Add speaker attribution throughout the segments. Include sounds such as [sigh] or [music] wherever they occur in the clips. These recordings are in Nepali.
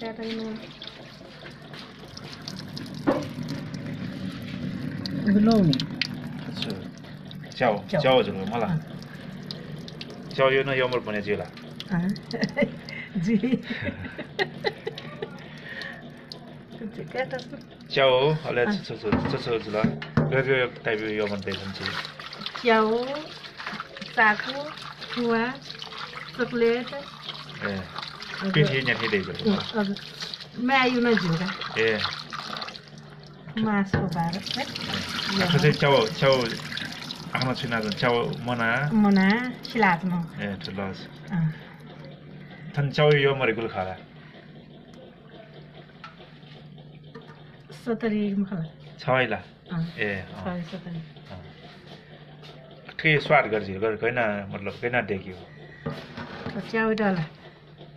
Speaker 1: ra đây luôn. Belong chào chào. rồi mà là. Chào yo no yo mor pone chila à. [laughs] Gì? [laughs] Chào hola chú chú chú chú chú
Speaker 2: là rồi rồi tại
Speaker 1: vì yo mor tên chú chào. Sa khu chua chocolate पिठी यहाँनिर देखेको हजुर मायु नै झिङ्गा ए मासको भाँडा
Speaker 2: आफू चाहिँ च्याउ च्याउ आफ्नो
Speaker 1: छुना
Speaker 2: मना मना सिलात्नु ए
Speaker 1: ठुलो
Speaker 2: छन् च्याउ यो
Speaker 1: मरेको खाला सतरी खाला छैला ए
Speaker 2: सतरी
Speaker 1: ठिकै स्वाद गर्छ
Speaker 2: होइन मतलब किन देखियो च्याउ डला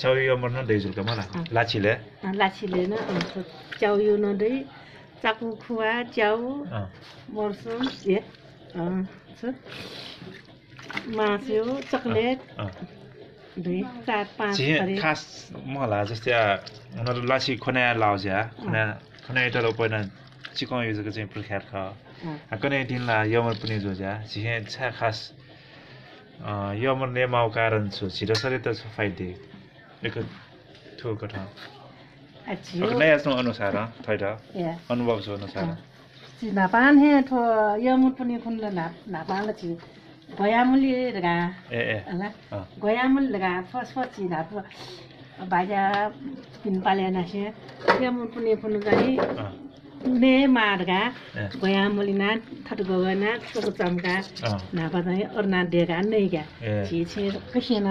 Speaker 2: Cawiyomor nanda
Speaker 1: izul
Speaker 2: kamana? Lachile? Lachile na, मासु चक्लेट
Speaker 1: खास मलाई जस्तै उनीहरू लसी खुनाया लाउँछ खुना पहिला चिकाउ युजको चाहिँ पुर्ख्यार ख। कुनै दिन यमर पनि जोजा छ खास यो म नेम आउ कारण छु। छिरे त छ फाइदे एक ठो कथा
Speaker 2: अछि
Speaker 1: नै आसु अनुसार
Speaker 2: थैड
Speaker 1: अनुभव छ अनुसार।
Speaker 2: नापान हे ठो यो म पनि खुन ल नापान ल छि रगा।
Speaker 1: ए ए।
Speaker 2: गोया मुली रगा फस फस छि बाजा पिन पाले
Speaker 1: नछे
Speaker 2: यो म पनि खुन
Speaker 1: जानी
Speaker 2: माटर घा गया थट थुपान चम्का नाफा अरू नदि नै गा छि
Speaker 1: छैन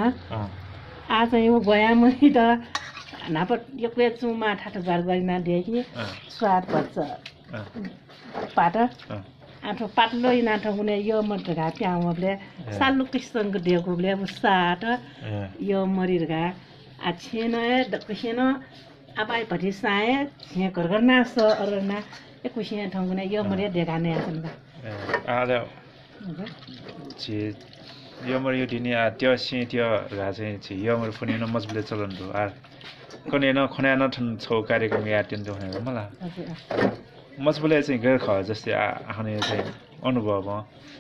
Speaker 2: आज यो गयामरी त नाप एक्लै चुमा ठाटो घर
Speaker 1: गरिनाथ
Speaker 2: देखि स्वाद पर्छ। पाट। आँटो
Speaker 1: पातलो
Speaker 2: नाटो हुने यो मटहरू घा सालु क्रिस्चनको डेको अब साट यो मरिहरू घा।
Speaker 1: छेन
Speaker 2: छ बच्चा
Speaker 1: अ
Speaker 2: पाटा
Speaker 1: अ
Speaker 2: आठो पातलो नाठो हुने यो मटगा प्याउले सालु किसँग देगुले साट
Speaker 1: ए
Speaker 2: यो मरिरगा आ छेन द कुसेन आबाई भटी साए छे घर ना स अरना ए कुसे ठंगुने यो मरि देगाने आसनगा
Speaker 1: ए आले छि यमर यो दिने आ त्यो सि त्यो गा चाहिँ छि यमर पनि न मजबुले चलन दु आ कने न खना न ठन छौ कार्यक्रम या त्यन दु भने मला मजबुले चाहिँ गएर ख जस्तै आ आउने चाहिँ अनुभव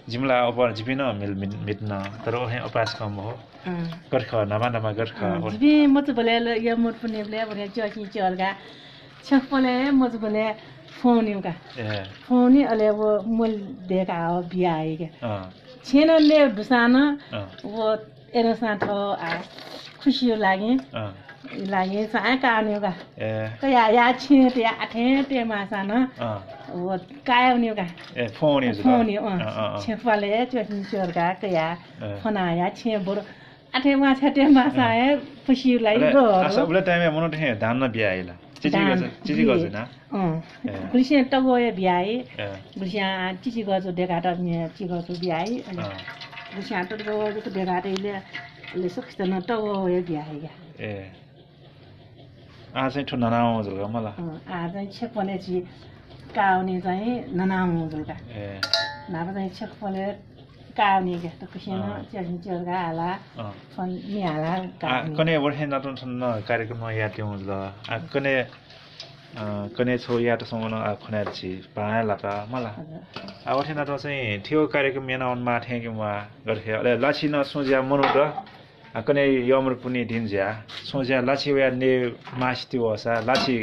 Speaker 1: जिमला अब जिपिन मिल मिट्न तर ओहे अपास कम हो। गएर ख नमा नमा गएर ख
Speaker 2: जिबि मत बोले यो मत पुने बोले बोले चकी चलगा छक बोले मत बोले फोन
Speaker 1: ए।
Speaker 2: फोन अले वो मुल देगा हो बिया आइगे
Speaker 1: अ।
Speaker 2: छेन ले दुसाना वो एरो साथो आ खुसी लागे। लागे सा का
Speaker 1: ए।
Speaker 2: कया या छे ते आठे ते मासा न
Speaker 1: अ
Speaker 2: वो कायो का?
Speaker 1: ए फोन युज
Speaker 2: फोन यो
Speaker 1: अ। अ
Speaker 2: छे फले चोन चोर का कया
Speaker 1: अ
Speaker 2: फना या छे बोर आठे माछा ते मासा है खुसी लागे गो
Speaker 1: आसा उले टाइम मनो ठे धान न बिया आइला चिची गज चिची गज ना?
Speaker 2: अँ।
Speaker 1: ए।
Speaker 2: गुलिसे टगो बियाए
Speaker 1: ए।
Speaker 2: गुलिसे चिची गजो देगा त चिगो बियाए
Speaker 1: अ।
Speaker 2: गुलिसे टगो जस्तो देगा त इले ले सक्छ न टगो बियाए
Speaker 1: ए। आ चाहिँ ठुना नाउ जल मला
Speaker 2: आ चाहिँ छेकपले चाहिँ काउने चाहिँ ननाउ जुल्का
Speaker 1: ए।
Speaker 2: नापा चाहिँ छेकपले काउने क्या त कुसेन
Speaker 1: अँ।
Speaker 2: च्यासिन च्यालका हाला
Speaker 1: आ
Speaker 2: काउने।
Speaker 1: कने वर्हे नाटन छन कार्यक्रम या त्यो ल कने कने छौ या त समन आ खना छि पाए लाका मला। आ वर्हे नाटन चाहिँ थियो कार्यक्रम मेना अन मा थे कि मा गरखे अले लाछि न सोज्या मनु त। कने यमर पुनि दिन ज्या सोज्या लाछि वा ने मास त्यो वसा लाछि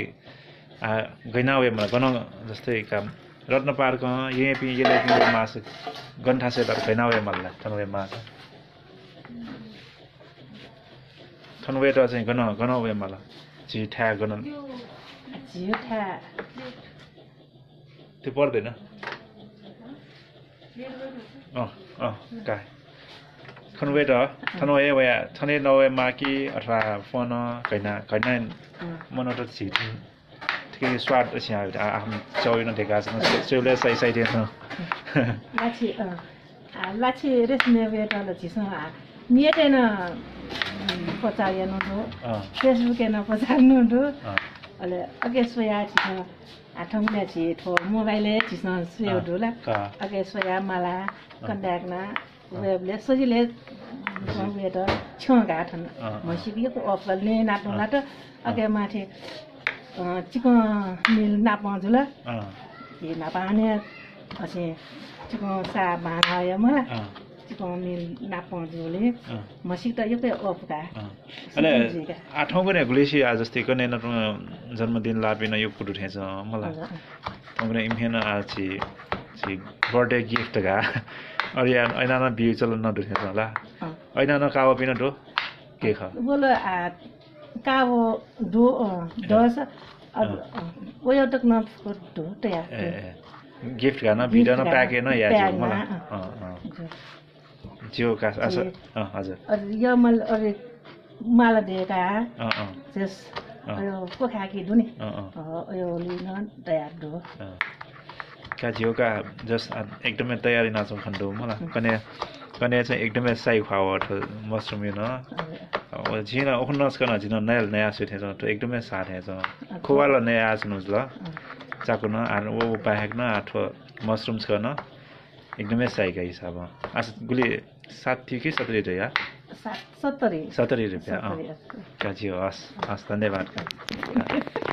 Speaker 1: गैना वे मलाई गन जस्तै काम रत्न पार्क ये पि येले पि मास गन्ठा से तर गैना वे मलाई थन वे मास थन वे त चाहिँ गन गन वे मलाई झि ठ्या गन
Speaker 2: जियो ठा
Speaker 1: त्यो पर्दैन अँ अँ का थन वे त थन वे वे थने नवे माकी अथवा फोन गैना गैना मन त झि
Speaker 2: такива сварт си а ам цел на дека сам цел сай сай ден лачи а лачи рес не вера лачи сан न अघि सोया छिस छि मोबाइल
Speaker 1: अघि
Speaker 2: सोया माला कन्ट्याक्टमा वेबले सजिले त अघि माथि चिकन मिल नापमा जुल ए
Speaker 1: नापा
Speaker 2: आने असे चिकन सा भाना या मला
Speaker 1: चिकन
Speaker 2: मिल नापमा जुले मसिक त यो अपका
Speaker 1: अले आठौँ गरे गुलेसी आज जस्तै कने न जन्मदिन लापिन यो कुटु ठेछ मलाई। तमरे इम्हेन आछि छि बर्थडे गिफ्ट गा। अरे ऐना न बिउ चल न होला। ऐना न कावा पिन डो के ख?
Speaker 2: बोल आ ca vô đố đó sao वो यो तक न đố tè
Speaker 1: ए गिफ्ट गा न भिडियो न प्याके न या
Speaker 2: Pack
Speaker 1: मलाई
Speaker 2: न,
Speaker 1: अँ अँ जियो का आस हजुर
Speaker 2: यो मल और माला दे का
Speaker 1: अँ अँ
Speaker 2: जस
Speaker 1: अँ।
Speaker 2: यो को खा कि दुनी यो लिन तयार दो।
Speaker 1: का जियोका जस आ- एकदमै तयारी नाचौँ खण्डो मलाई कने कने चाहिँ एकदमै साई अथवा मसरुम यो न झिन ओखन नस्कन झिन नयाँ नयाँ सुथे छ तो एकदमै साथे छ खुवाल नयाँ आछनु ल। चाकु न आर वो बाहेक न अथवा मसरुम छ न एकदमै साईका हिसाब। आज गुली साठी कि सत्तरी रुपियाँ
Speaker 2: सात सत्तरी।
Speaker 1: सत्तरी रुपियाँ अँ।
Speaker 2: सत्तरी
Speaker 1: का जियो हस् हस् धन्यवाद।